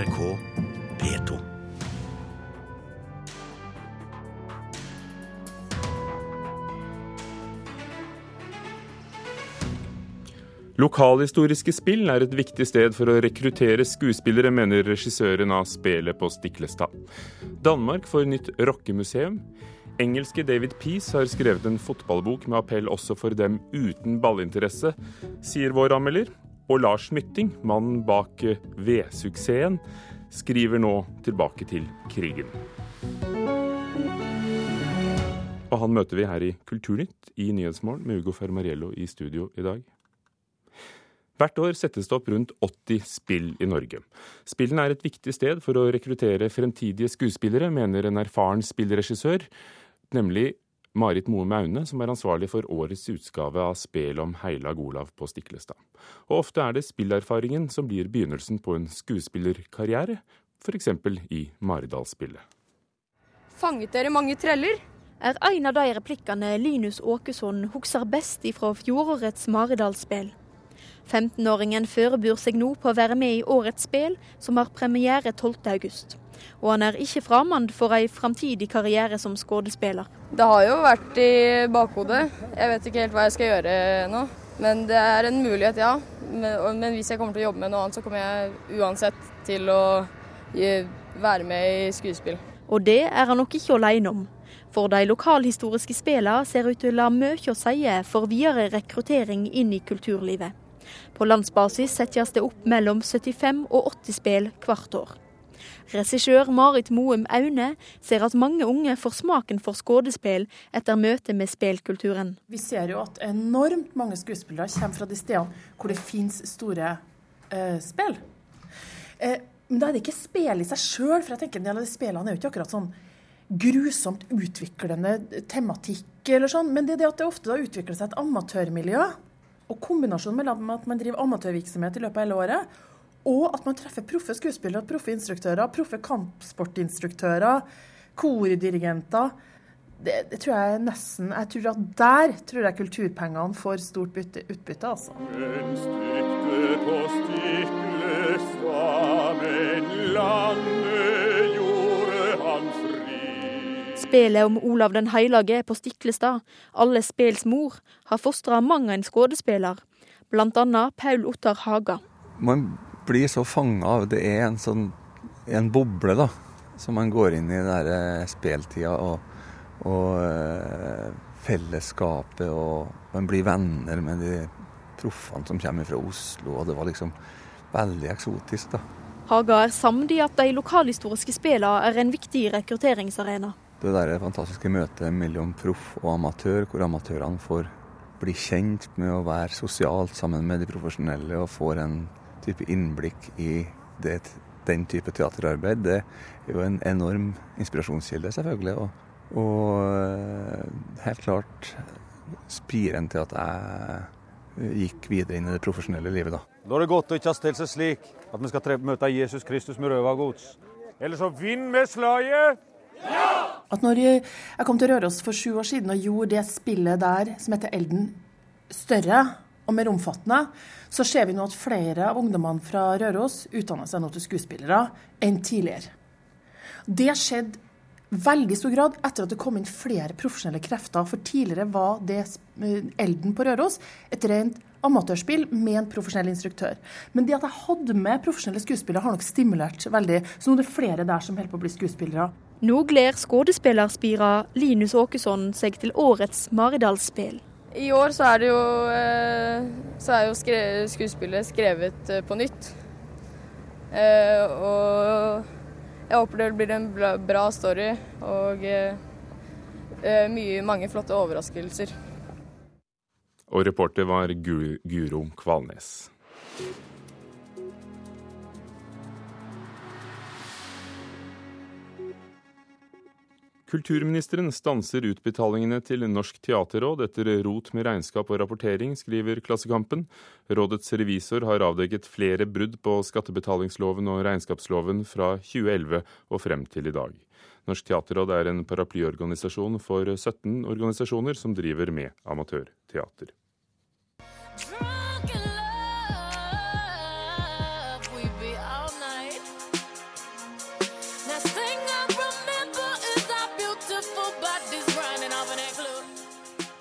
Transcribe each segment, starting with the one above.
NRK P2. Lokalhistoriske spill er et viktig sted for å rekruttere skuespillere, mener regissøren av Spelet på Stiklestad. Danmark får nytt rockemuseum. Engelske David Peace har skrevet en fotballbok med appell også for dem uten ballinteresse, sier vår anmelder. Og Lars Mytting, mannen bak V-suksessen, skriver nå tilbake til krigen. Og han møter vi her i Kulturnytt i Nyhetsmorgen med Ugo Fermariello i studio i dag. Hvert år settes det opp rundt 80 spill i Norge. Spillene er et viktig sted for å rekruttere fremtidige skuespillere, mener en erfaren spillregissør, nemlig Marit Moe Maune, som er ansvarlig for årets utgave av Spel om Heilag Olav på Stiklestad. Og ofte er det spillerfaringen som blir begynnelsen på en skuespillerkarriere, f.eks. i Maridalsspillet. Fanget dere mange treller? er en av de replikkene Linus Åkesson husker best ifra fjorårets Maridalsspill. 15-åringen forbereder seg nå på å være med i årets spill, som har premiere 12.8. Og han er ikke fremmed for ei framtidig karriere som skuespiller. Det har jo vært i bakhodet. Jeg vet ikke helt hva jeg skal gjøre nå. Men det er en mulighet, ja. Men, men hvis jeg kommer til å jobbe med noe annet, så kommer jeg uansett til å være med i skuespill. Og det er han nok ikke alene om. For de lokalhistoriske spillene ser ut til å ha mye å si for videre rekruttering inn i kulturlivet. På landsbasis settes det opp mellom 75 og 80 spill hvert år. Regissør Marit Moum Aune ser at mange unge får smaken for skuespill etter møtet med spillkulturen. Vi ser jo at enormt mange skuespillere kommer fra de stedene hvor det finnes store eh, spill. Eh, men da er det ikke spill i seg sjøl, for jeg tenker en del av de spillene er jo ikke akkurat sånn grusomt utviklende tematikk, eller sånn, men det er det at det ofte da utvikler seg et amatørmiljø. Og kombinasjonen mellom at man driver amatørvirksomhet i løpet av hele året, og at man treffer proffe skuespillere, proffe instruktører, proffe kampsportinstruktører, kordirigenter det, det, tror jeg nesten Jeg tror at der tror jeg kulturpengene får stort bytte, utbytte, altså. På men landet gjorde han fri. Spelet om Olav den heilage på Stiklestad, alle spels mor, har fostra mang en skuespiller, bl.a. Paul Ottar Haga. Man blir så fanga av Det er en sånn en boble, da, som man går inn i den der speltida. og og eh, fellesskapet, og man blir venner med de proffene som kommer fra Oslo. og Det var liksom veldig eksotisk, da. Haga er samd i at de lokalhistoriske spillene er en viktig rekrutteringsarena. Det der fantastiske møtet mellom proff og amatør, hvor amatørene får bli kjent med å være sosialt sammen med de profesjonelle og får en type innblikk i det, den type teaterarbeid, det er jo en enorm inspirasjonskilde, selvfølgelig. og og helt klart spiren til at jeg gikk videre inn i det profesjonelle livet, da. Da er det godt å ikke ha stelt seg slik at vi skal møte Jesus Kristus med røva gods. Eller så vinn med slaget! Ja! At når jeg kom til Røros for sju år siden og gjorde det spillet der som heter Elden, større og mer omfattende, så ser vi nå at flere av ungdommene fra Røros utdanner seg nå til skuespillere enn tidligere. Det skjedde veldig stor grad etter at det kom inn flere profesjonelle krefter. For tidligere var det eh, Elden på Røros et rent amatørspill med en profesjonell instruktør. Men det at jeg hadde med profesjonelle skuespillere, har nok stimulert veldig. Så nå er det flere der som holder på å bli skuespillere. Nå gleder skuespillerspira Linus Åkesson seg til årets Maridalsspill. I år så er jo, eh, så er jo skuespillet skrevet eh, på nytt. Og jeg håper det blir en bra story og eh, eh, mye, mange flotte overraskelser. Og reporter var Guro Kvalnes. Kulturministeren stanser utbetalingene til Norsk teaterråd etter rot med regnskap og rapportering, skriver Klassekampen. Rådets revisor har avdekket flere brudd på skattebetalingsloven og regnskapsloven fra 2011 og frem til i dag. Norsk teaterråd er en paraplyorganisasjon for 17 organisasjoner som driver med amatørteater.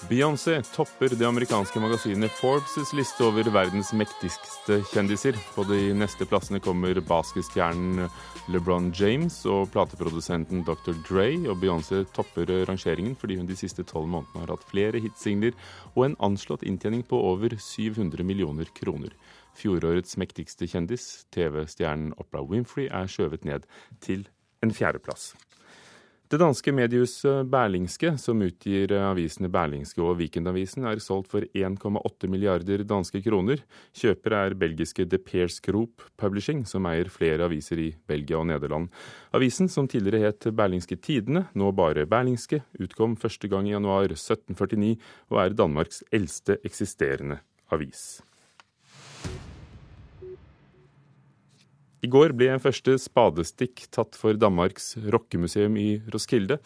Beyoncé topper det amerikanske magasinet Forbes' liste over verdens mektigste kjendiser. På de neste plassene kommer basketstjernen LeBron James og plateprodusenten Dr. Dre. Og Beyoncé topper rangeringen fordi hun de siste tolv månedene har hatt flere hitsingler og en anslått inntjening på over 700 millioner kroner. Fjorårets mektigste kjendis, TV-stjernen Oprah Winfrey, er skjøvet ned til en fjerdeplass. Det danske mediehuset Berlingske, som utgir avisene Berlingske og Weekendavisen, er solgt for 1,8 milliarder danske kroner. Kjøper er belgiske De Peers Group Publishing, som eier flere aviser i Belgia og Nederland. Avisen, som tidligere het Berlingske Tidene, nå bare Berlingske, utkom første gang i januar 1749 og er Danmarks eldste eksisterende avis. I går ble en første spadestikk tatt for Danmarks rockemuseum i Roskilde.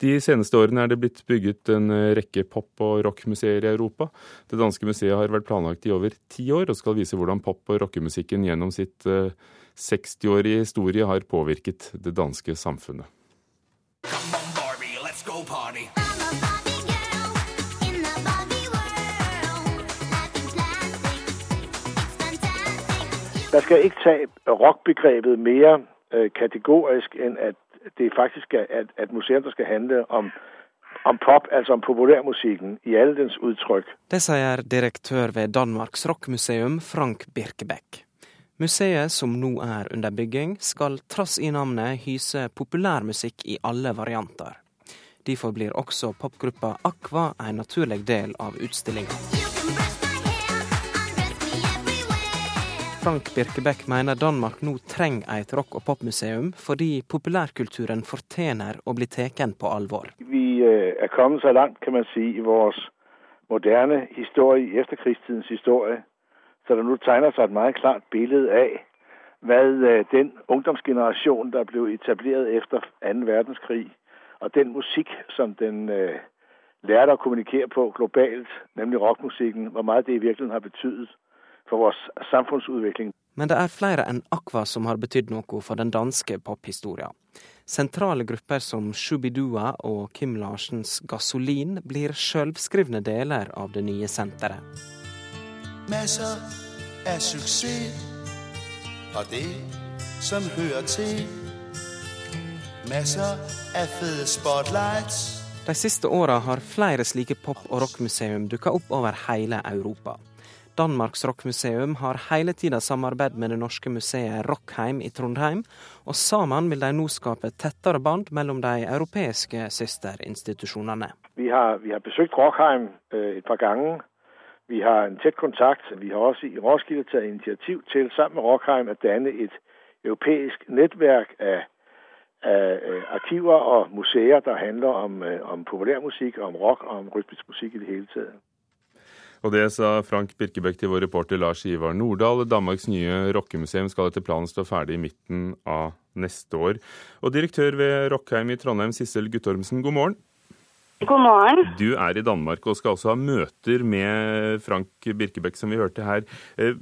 De seneste årene er det blitt bygget en rekke pop- og rockmuseer i Europa. Det danske museet har vært planlagt i over ti år og skal vise hvordan pop- og rockemusikken gjennom sitt 60-årige historie har påvirket det danske samfunnet. Come on, Barbie, let's go party. Der skal ikke ta rockbegrepet mer øh, kategorisk enn at det faktisk er at, at museum skal handle om, om pop, altså om populærmusikken i alle dens uttrykk. Det sier direktør ved Danmarks rockmuseum, Frank Birkebekk. Museet, som nå er under bygging, skal trass i navnet hyse populærmusikk i alle varianter. Derfor blir også popgruppa Aqua en naturlig del av utstillinga. Frank Birkebekk mener Danmark nå trenger et rock- og popmuseum, fordi populærkulturen fortjener å bli tatt på alvor. Vi øh, er kommet så langt kan man si, i vår moderne historie, i etterkrigstidens historie, så det nå tegner seg et veldig klart bilde av hva øh, den ungdomsgenerasjonen der ble etablert etter annen verdenskrig, og den musikk som den uh, lærte å kommunikere på globalt, nemlig rockmusikken, hvor mye det i virkeligheten har betydet for vår samfunnsutvikling. Men det er flere enn Aqua som har betydd noe for den danske pophistoria. Sentrale grupper som Shubidua og Kim Larsens Gasolin blir sjølvskrivne deler av det nye senteret. Masser av suksess og det som hører til. Masser av fede spotlights. De siste åra har flere slike pop- og rockmuseum dukka opp over hele Europa. Danmarks rockmuseum har hele tida samarbeid med det norske museet Rockheim i Trondheim, og sammen vil de nå skape tettere band mellom de europeiske søsterinstitusjonene. Vi har, vi har besøkt Rockheim øh, et par ganger. Vi har en tett kontakt. Vi har også i Roskilde tatt initiativ til sammen med Rockheim å danne et europeisk nettverk av, av øh, arkiver og museer der handler om, øh, om populærmusikk, om rock og om rytmisk musikk i det hele tatt. Og det sa Frank Birkebekk til vår reporter Lars Ivar Nordahl. Danmarks nye rockemuseum skal etter planen stå ferdig i midten av neste år. Og direktør ved Rockheim i Trondheim, Sissel Guttormsen, god morgen. God morgen. Du er i Danmark og skal også ha møter med Frank Birkebekk, som vi hørte her. Eh,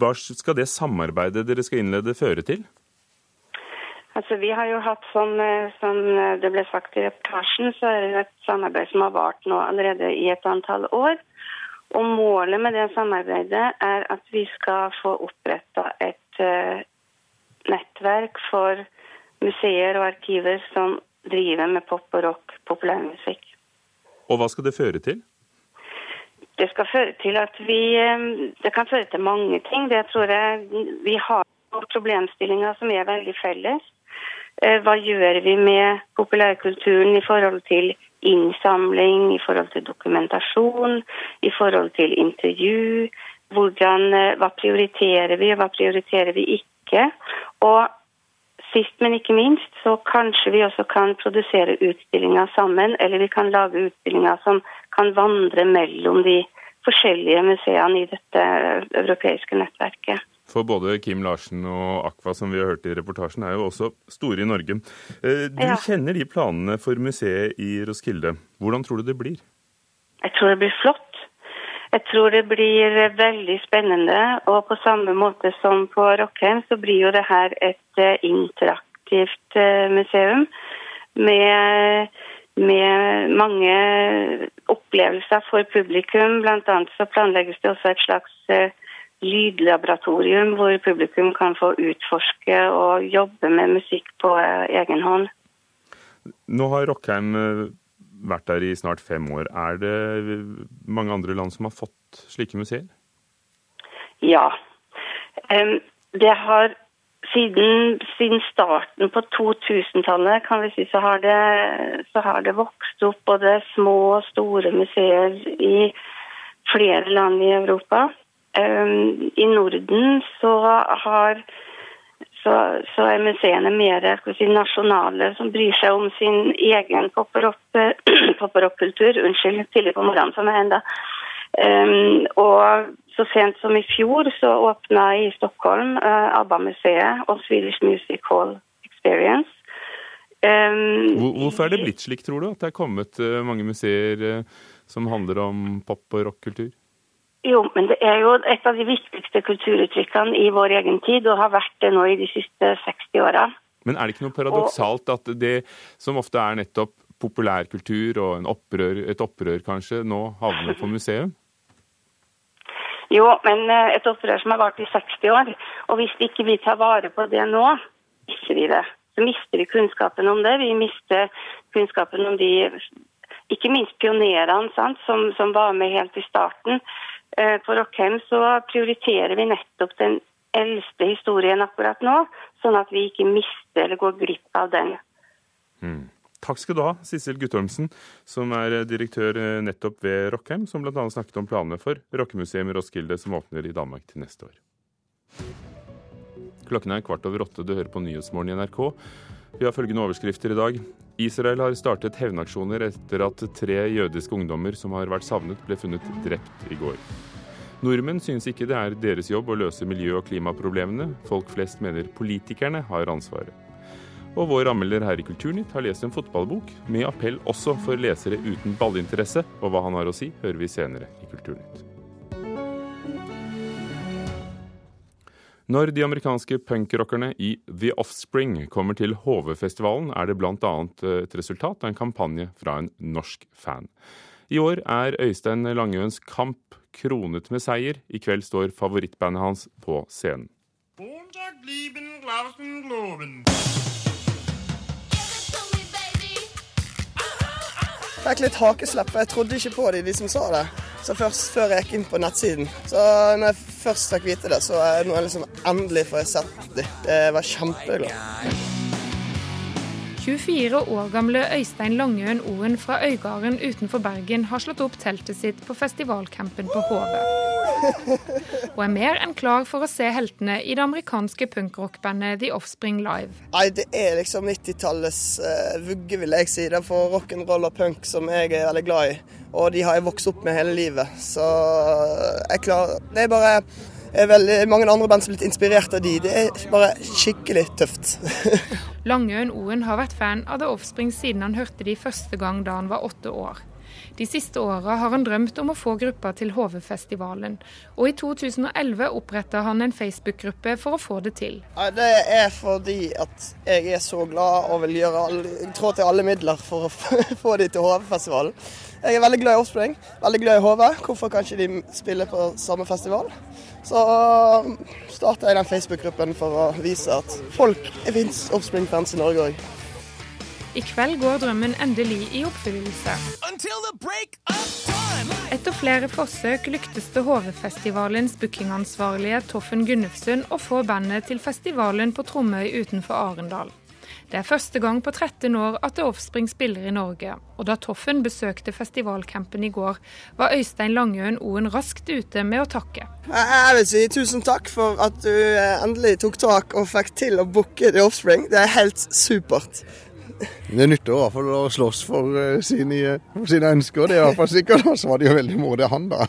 hva skal det samarbeidet dere skal innlede, føre til? Altså, Vi har jo hatt, som, eh, som, det ble sagt i reportasjen, så er det et samarbeid som har vart nå allerede i et antall år. Og Målet med det samarbeidet er at vi skal få oppretta et uh, nettverk for museer og arkiver som driver med pop og rock, populærmusikk. Og hva skal det føre til? Det skal føre til at vi eh, Det kan føre til mange ting. Det tror jeg vi har problemstillinger som er veldig felles. Eh, hva gjør vi med populærkulturen i forhold til innsamling, i forhold til dokumentasjon, i forhold til intervju? Hvordan, eh, hva prioriterer vi, og hva prioriterer vi ikke? Og sist, men ikke minst, så kanskje vi også kan produsere utstillinger sammen, eller vi kan lage utstillinger som kan vandre mellom de forskjellige museene i dette europeiske nettverket. For både Kim Larsen og Aqua, som vi har hørt i reportasjen, er jo også store i Norge. Eh, du ja. kjenner de planene for museet i Roskilde. Hvordan tror du det blir? Jeg tror det blir flott. Jeg tror det blir veldig spennende. Og på samme måte som på Rockheim, så blir jo det her et eh, interaktivt eh, museum med, med mange opplevelser for publikum. Blant annet så planlegges det også et slags lydlaboratorium hvor publikum kan få utforske og jobbe med musikk på uh, egen hånd. Nå har Rockheim vært der i snart fem år. Er det mange andre land som har fått slike museer? Ja. Det har siden, siden, starten på 2000-tallet kan vi si, så har, det, så har, det, vokst opp både små og store museer i flere land i Europa. Um, I Norden så har så, så er museene mer si, nasjonale, som bryr seg om sin egen pop-rock-kultur. Unnskyld, tidlig på morgenen for meg ennå. Um, og så sent som i fjor så åpna i Stockholm uh, ABBA-museet og Swedish Music Hall Experience. Um, Hvorfor er det blitt slik, tror du? At det er kommet uh, mange museer uh, som handler om pop- og rock-kultur? Jo, men det er jo et av de viktigste kulturuttrykkene i vår egen tid, og har vært det nå i de siste 60 åra. Men er det ikke noe paradoksalt at det som ofte er nettopp populærkultur og opprør, et opprør kanskje, nå havner på museum? Jo, men eh, et opprør som har vart i 60 år. Og hvis ikke vi tar vare på det nå, mister vi det. Så mister vi kunnskapen om det. Vi mister kunnskapen om de ikke minst pionerene som, som, var med helt i starten. Eh, på Rockheim så prioriterer vi nettopp den eldste historien akkurat nå, sånn at vi ikke mister eller går glipp av den. Mm. Takk skal du ha, Sissel Guttormsen, som er direktør eh, nettopp ved Rockheim, som bl.a. snakket om planene for rockemuseet med Roskilde, som åpner i Danmark til neste år. Klokken er kvart over åtte, du hører på Nyhetsmorgen i NRK. Vi har følgende overskrifter i dag. Israel har startet hevnaksjoner etter at tre jødiske ungdommer som har vært savnet, ble funnet drept i går. Nordmenn synes ikke det er deres jobb å løse miljø- og klimaproblemene. Folk flest mener politikerne har ansvaret. Og vår anmelder her i Kulturnytt har lest en fotballbok med appell også for lesere uten ballinteresse, og hva han har å si, hører vi senere i Kulturnytt. Når de amerikanske punkrockerne i The Offspring kommer til HV-festivalen, er det bl.a. et resultat av en kampanje fra en norsk fan. I år er Øystein Langøens kamp kronet med seier. I kveld står favorittbandet hans på scenen. Bondag, lieben, fikk litt hakeslepp, jeg trodde ikke på de, de som sa det. Så først før jeg gikk inn på nettsiden. Så når jeg først fikk vite det, så er det liksom endelig får jeg sett det. Jeg var kjempeglad. 24 år gamle Øystein Langøen Oen fra Øygarden utenfor Bergen har slått opp teltet sitt på festivalcampen på Hove. Og er mer enn klar for å se heltene i det amerikanske punkrockbandet The Offspring live. Nei, Det er liksom 90-tallets uh, vugge, vil jeg si. Det er for rock'n'roll og punk som jeg er veldig glad i. Og de har jeg vokst opp med hele livet. Så eh, jeg klarer Det er bare er veldig mange andre band som er blitt inspirert av de. Det er bare skikkelig tøft. Langøen Oen har vært fan av The Offspring siden han hørte de første gang da han var åtte år. De siste åra har han drømt om å få gruppa til HV-festivalen, og i 2011 oppretta han en Facebook-gruppe for å få det til. Det er fordi at jeg er så glad og vil gjøre trå til alle midler for å få de til HV-festivalen. Jeg er veldig glad i Offspring, veldig glad i HV. Hvorfor kan ikke de spille på samme festival? Så um, starta jeg den Facebook-gruppen for å vise at folk det fins Offspring-fans i Norge òg. I kveld går drømmen endelig i oppfyllelse. Etter flere forsøk lyktes det HV-festivalens bookingansvarlige Toffen Gunnufsen å få bandet til festivalen på Tromøy utenfor Arendal. Det er første gang på 13 år at The Offspring spiller i Norge. Og da Toffen besøkte festivalcampen i går, var Øystein Langøen Oen raskt ute med å takke. Jeg vil si tusen takk for at du eh, endelig tok tak og fikk til å booke The Offspring. Det er helt supert. Det nytter i hvert fall å slåss for uh, sine, for sine, ønsker, det er i hvert fall sikkert. Så var det jo veldig modig han, da.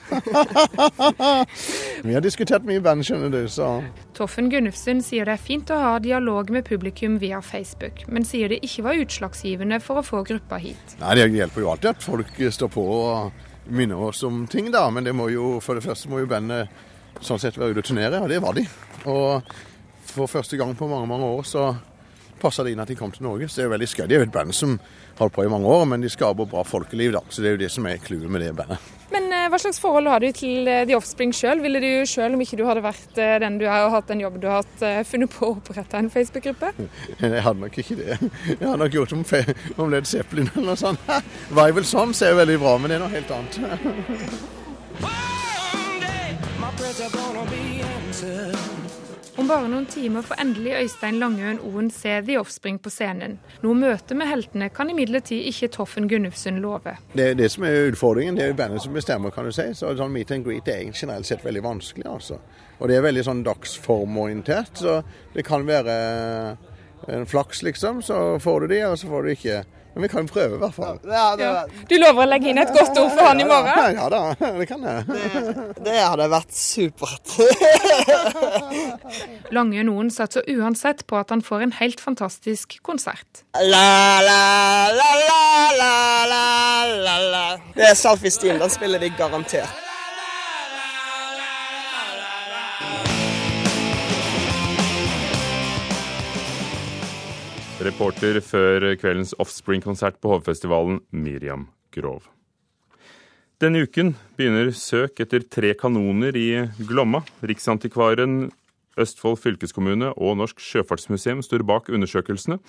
Vi har diskutert mye band, skjønner du, så Toffen Gunnufsen sier det er fint å ha dialog med publikum via Facebook, men sier det ikke var utslagsgivende for å få gruppa hit. Nei, Det hjelper jo alltid at folk står på og minner oss om ting, da. Men det må jo, for det første må jo bandet sånn sett være ute og turnere, og det var de. Og for første gang på mange, mange år så passa det inn at de kom til Norge. Så det er jo veldig skøy. De er jo et band som har holdt på i mange år, men de skaper bra folkeliv, da. Så det er jo det som er clouet med det bandet. Men eh, hva slags forhold har du til eh, The Offspring sjøl? Ville du sjøl, om ikke du hadde vært eh, den du er og hatt den jobben du har hatt, funnet på å opprette en Facebook-gruppe? Jeg hadde nok ikke det. Jeg hadde nok gjort om, om Led Zeppelin eller noe sånt. Vival Sons er jo veldig bra, men det er noe helt annet. Om bare noen timer får endelig Øystein Langøen Oen se The Offspring på scenen. Noe møte med heltene kan imidlertid ikke Toffen Gunnufsen love. Det er det som er utfordringen. Det er jo bandet som bestemmer, kan du si. Så sånn Meet and greet er generelt sett veldig vanskelig, altså. Og det er veldig sånn dagsformorientert, så det kan være en flaks, liksom. Så får du de, og så får du ikke. Men vi kan prøve, i hvert fall. Ja, det, ja. Du lover å legge inn et godt ord for han i morgen? Ja da, det kan jeg. Det, det hadde vært supert. Lange Noen satser uansett på at han får en helt fantastisk konsert. La, la, la, la, la, la, la. Det er Selfie Steam, den spiller de garantert. Reporter før kveldens Offspring-konsert på Hovefestivalen, Miriam Grov. Denne uken begynner søk etter tre kanoner i Glomma. Riksantikvaren, Østfold fylkeskommune og Norsk sjøfartsmuseum står bak undersøkelsene.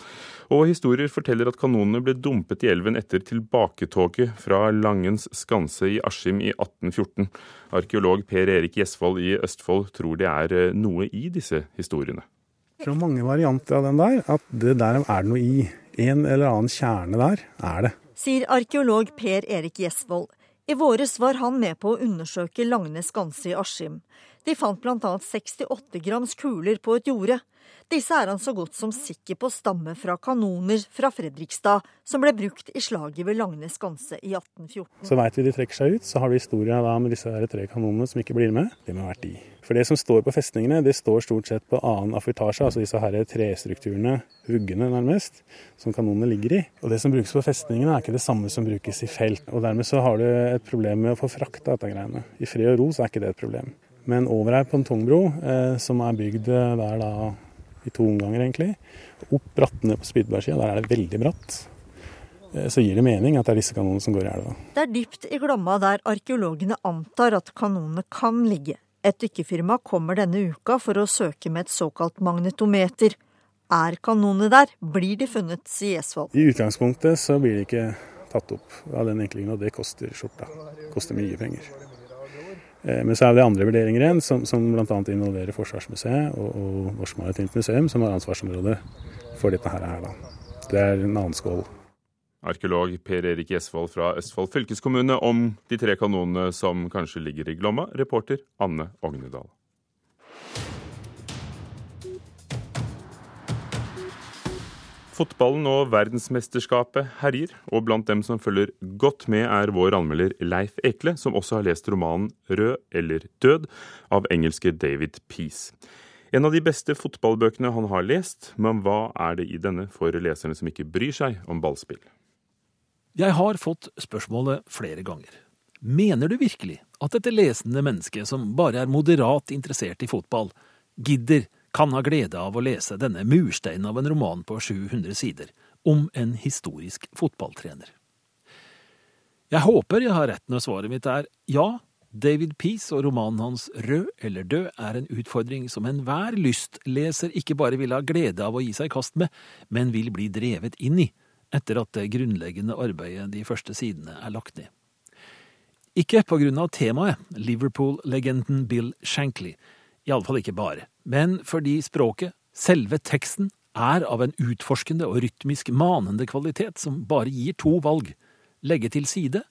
Og historier forteller at kanonene ble dumpet i elven etter tilbaketoget fra Langens skanse i Askim i 1814. Arkeolog Per Erik Gjesvold i Østfold tror det er noe i disse historiene så mange varianter av den der at det der er det noe i. En eller annen kjerne der er det. Sier arkeolog Per Erik Gjesvold. I våres var han med på å undersøke Langnes ganse i Askim. De fant bl.a. 68 grams kuler på et jorde. Disse er han så godt som sikker på stammer fra kanoner fra Fredrikstad, som ble brukt i slaget ved Langnes skanse i 1814. Så veit vi de trekker seg ut. Så har vi historia med disse her tre kanonene som ikke blir med. Det må ha vært de. For det som står på festningene, det står stort sett på annen affutasje, altså disse her trestrukturene, huggene nærmest, som kanonene ligger i. Og det som brukes på festningene er ikke det samme som brukes i felt. Og dermed så har du et problem med å få frakta dette greiene. I fred og ro så er ikke det et problem. Men over ei pantongbro, eh, som er bygd der da i to omganger, egentlig. Opp brattene på Spydbergsida, der er det veldig bratt. Eh, så gir det mening at det er disse kanonene som går i elva. Det er dypt i Glomma der arkeologene antar at kanonene kan ligge. Et dykkefirma kommer denne uka for å søke med et såkalt magnetometer. Er kanonene der, blir de funnet, sier Esvold. I utgangspunktet så blir de ikke tatt opp av den enkle grunn at det koster skjorta. Koster mye penger. Eh, men så er det andre vurderinger igjen, som, som bl.a. involverer Forsvarsmuseet og, og Norsk Maritimt Museum, som har ansvarsområdet for dette her. Da. Det er en annen skål. Arkeolog Per Erik Gjesvold fra Østfold fylkeskommune om de tre kanonene som kanskje ligger i Glomma. Reporter Anne Ognedal. Fotballen og verdensmesterskapet herjer, og blant dem som følger godt med, er vår anmelder Leif Ekle, som også har lest romanen 'Rød eller død' av engelske David Peace. En av de beste fotballbøkene han har lest, men hva er det i denne for leserne som ikke bryr seg om ballspill? Jeg har fått spørsmålet flere ganger. Mener du virkelig at dette lesende mennesket, som bare er moderat interessert i fotball, gidder kan ha glede av å lese denne mursteinen av en roman på 700 sider om en historisk fotballtrener. Jeg håper jeg har rett når svaret mitt er ja, David Peace og romanen hans Rød eller død er en utfordring som enhver lystleser ikke bare vil ha glede av å gi seg i kast med, men vil bli drevet inn i etter at det grunnleggende arbeidet de første sidene er lagt ned. Ikke på grunn av temaet, Liverpool-legenden Bill Shankly, iallfall ikke bare men fordi språket, selve teksten, er av en utforskende og rytmisk manende kvalitet som bare gir to valg – legge til side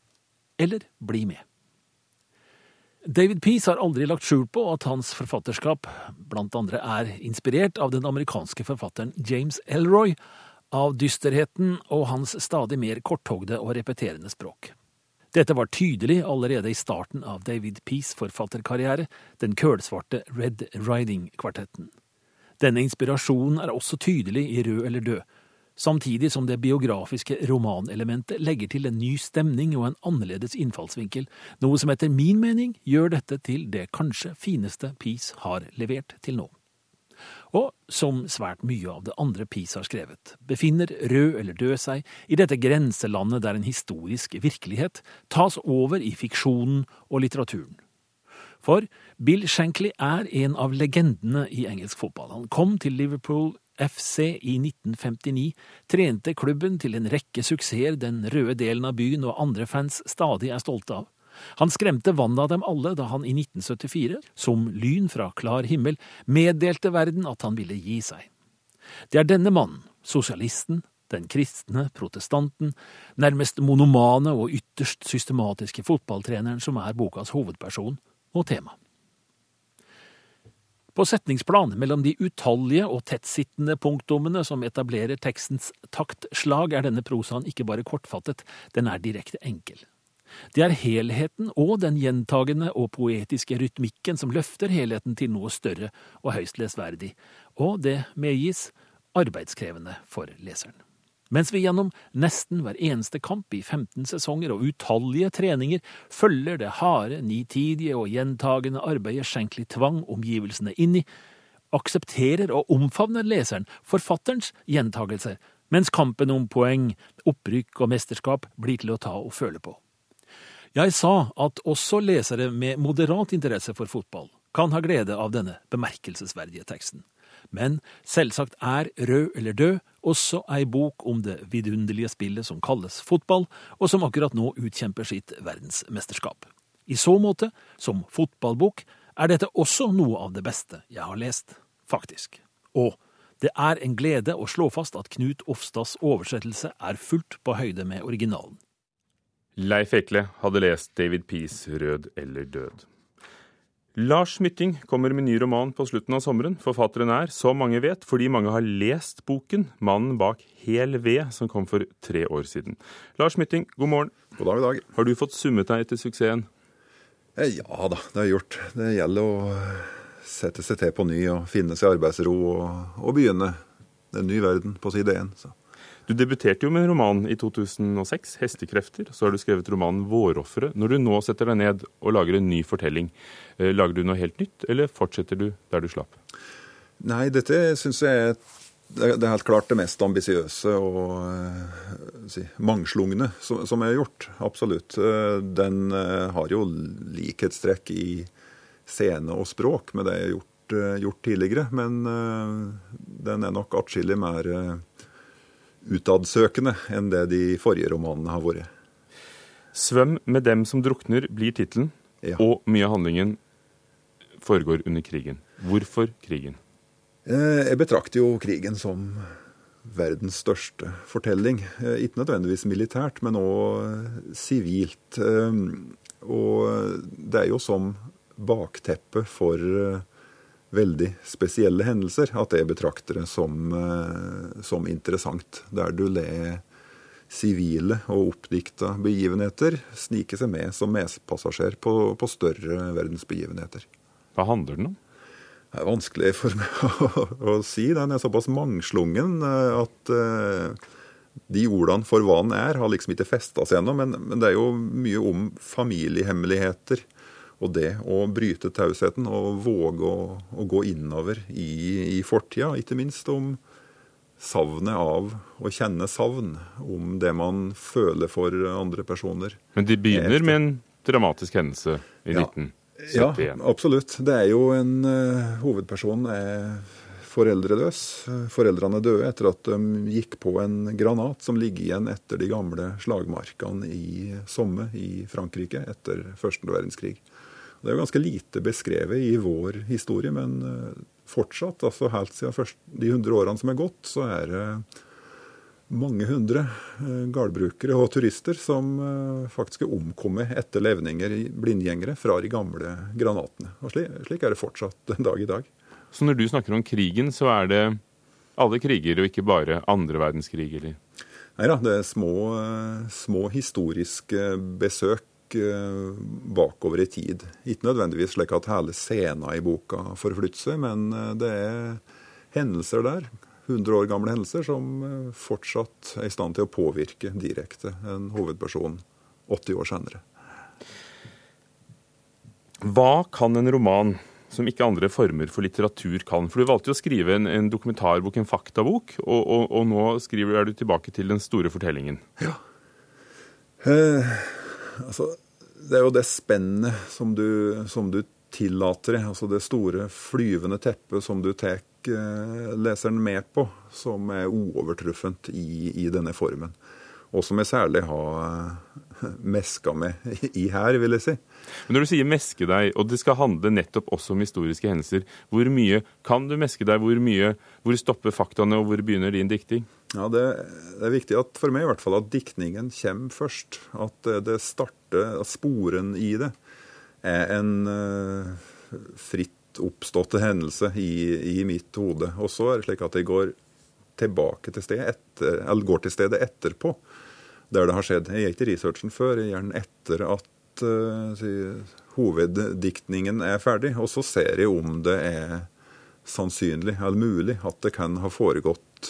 eller bli med. David Peace har aldri lagt skjul på at hans forfatterskap blant andre er inspirert av den amerikanske forfatteren James Elroy, av dysterheten og hans stadig mer korthogde og repeterende språk. Dette var tydelig allerede i starten av David Peace forfatterkarriere, den kølsvarte Red Riding-kvartetten. Denne inspirasjonen er også tydelig i Rød eller død, samtidig som det biografiske romanelementet legger til en ny stemning og en annerledes innfallsvinkel, noe som etter min mening gjør dette til det kanskje fineste Peace har levert til nå. Og som svært mye av det andre Pis har skrevet, befinner Rød eller død seg i dette grenselandet der en historisk virkelighet tas over i fiksjonen og litteraturen. For Bill Shankly er en av legendene i engelsk fotball. Han kom til Liverpool FC i 1959, trente klubben til en rekke suksesser den røde delen av byen og andre fans stadig er stolte av. Han skremte vannet av dem alle da han i 1974, som lyn fra klar himmel, meddelte verden at han ville gi seg. Det er denne mannen, sosialisten, den kristne, protestanten, nærmest monomane og ytterst systematiske fotballtreneren som er bokas hovedperson og tema. På setningsplan mellom de utallige og tettsittende punktumene som etablerer tekstens taktslag, er denne prosaen ikke bare kortfattet, den er direkte enkel. Det er helheten og den gjentagende og poetiske rytmikken som løfter helheten til noe større og høyst lesverdig, og det medgis arbeidskrevende for leseren. Mens vi gjennom nesten hver eneste kamp i 15 sesonger og utallige treninger følger det harde, nitidige og gjentagende arbeidet Shankly tvang omgivelsene inn i, aksepterer og omfavner leseren forfatterens gjentagelser, mens kampen om poeng, opprykk og mesterskap blir til å ta og føle på. Jeg sa at også lesere med moderat interesse for fotball kan ha glede av denne bemerkelsesverdige teksten. Men selvsagt er Rød eller død også ei bok om det vidunderlige spillet som kalles fotball, og som akkurat nå utkjemper sitt verdensmesterskap. I så måte, som fotballbok, er dette også noe av det beste jeg har lest, faktisk. Og det er en glede å slå fast at Knut Ofstads oversettelse er fullt på høyde med originalen. Leif Ekle hadde lest David Pease, Rød eller død. Lars Mytting kommer med ny roman på slutten av sommeren. Forfatteren er, som mange vet, fordi mange har lest boken 'Mannen bak Hel ved', som kom for tre år siden. Lars Mytting, god morgen. God dag, i dag. Har du fått summet deg etter suksessen? Eh, ja da, det har jeg gjort. Det gjelder å sette seg til på ny og finne seg arbeidsro og, og begynne. en ny verden på side én. Du debuterte jo med en roman i 2006, 'Hestekrefter'. Så har du skrevet romanen 'Vårofferet'. Når du nå setter deg ned og lager en ny fortelling, eh, lager du noe helt nytt, eller fortsetter du der du slapp? Nei, dette syns jeg er det er helt klart det mest ambisiøse og uh, si, mangslungne som, som, jeg har gjort. Absolutt. Uh, den har jo likhetstrekk i scene og språk med det jeg har gjort, gjort tidligere. Men den er nok atskillig mer utadsøkende enn det de forrige romanene har vært. 'Svøm med dem som drukner' blir tittelen, ja. og mye av handlingen foregår under krigen. Hvorfor krigen? Eh, jeg betrakter jo krigen som verdens største fortelling. Eh, ikke nødvendigvis militært, men òg sivilt. Eh, og det er jo som bakteppe for veldig spesielle hendelser, at jeg betrakter det som, eh, som interessant. Der du ler sivile og oppdikta begivenheter snike seg med som medpassasjer på, på større verdensbegivenheter. Hva handler den om? Det er vanskelig for meg å, å si. Den er såpass mangslungen eh, at uh, de ordene for hva den er, har liksom ikke festa seg ennå. Men, men, det er jo mye om familiehemmeligheter og det å bryte tausheten og våge å, å gå innover i, i fortida, ikke minst om savnet av å kjenne savn, om det man føler for andre personer. Men de begynner med en dramatisk hendelse i ja. 1971? Ja, absolutt. Det er jo en uh, Hovedpersonen er foreldreløs. Foreldrene døde etter at de gikk på en granat som ligger igjen etter de gamle slagmarkene i Somme i Frankrike etter første verdenskrig. Det er jo ganske lite beskrevet i vår historie, men eh, fortsatt, altså helt siden først, de 100 årene som er gått, så er det mange hundre eh, gårdbrukere og turister som eh, faktisk er omkommet etter levninger, blindgjengere, fra de gamle granatene. Og slik, slik er det fortsatt den dag i dag. Så når du snakker om krigen, så er det alle kriger, og ikke bare andre verdenskrig, eller? Nei da, det er små, små historiske besøk Eh, bakover i tid. Ikke nødvendigvis slik at hele scenen i boka forflytter seg, men eh, det er hendelser der, 100 år gamle hendelser, som eh, fortsatt er i stand til å påvirke direkte en hovedperson 80 år senere. Hva kan en roman som ikke andre former for litteratur kan. For du valgte jo å skrive en, en dokumentarbok, en faktabok, og, og, og nå skriver er du tilbake til den store fortellingen. Ja. Eh, altså, det er jo det spennet som du, som du tillater deg, altså det store flyvende teppet som du tar eh, leseren med på, som er uovertruffent i, i denne formen. Og som jeg særlig har eh, meska med i her, vil jeg si. Men når du sier meske deg, og det skal handle nettopp også om historiske hendelser, hvor mye kan du meske deg? Hvor mye, hvor stopper faktaene, og hvor begynner din dikting? Ja, det, det, er viktig at, for meg i hvert fall at diktningen kommer først. At det starter, at sporen i det er en uh, fritt oppståtte hendelse i, i mitt hode. Og så er det slik at jeg går tilbake til stedet, etter, eller går til stedet etterpå, der det har skjedd. Jeg gjør ikke researchen før, jeg gjør den etter at uh, si, hoveddiktningen er ferdig. Og så ser jeg om det er sannsynlig eller mulig at det kan ha foregått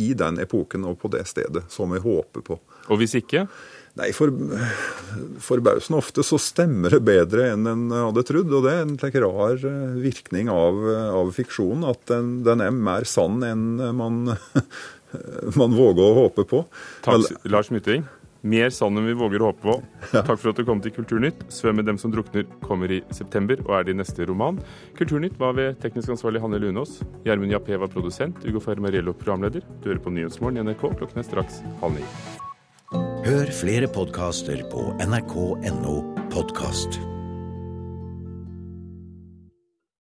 i den epoken og på det stedet, som jeg håper på. Og hvis ikke? Nei, for, Forbausende ofte så stemmer det bedre enn en hadde trodd. Og det er en slik rar eh, virkning av, av fiksjonen, at den, den, er mer sann enn man, man våger å håpe på. Takk, Lars Mytting. Mer sann enn vi våger å håpe på. Takk for at du kom til Kulturnytt. 'Svøm med dem som drukner' kommer i september og er din neste roman. Kulturnytt var ved teknisk ansvarlig Hanne Lunås. Gjermund Jappé var produsent. Ugo Fermariello programleder. Du hører på Nyhetsmorgen i NRK. Klokken er straks halv ni. Hør flere podkaster på nrk.no podkast.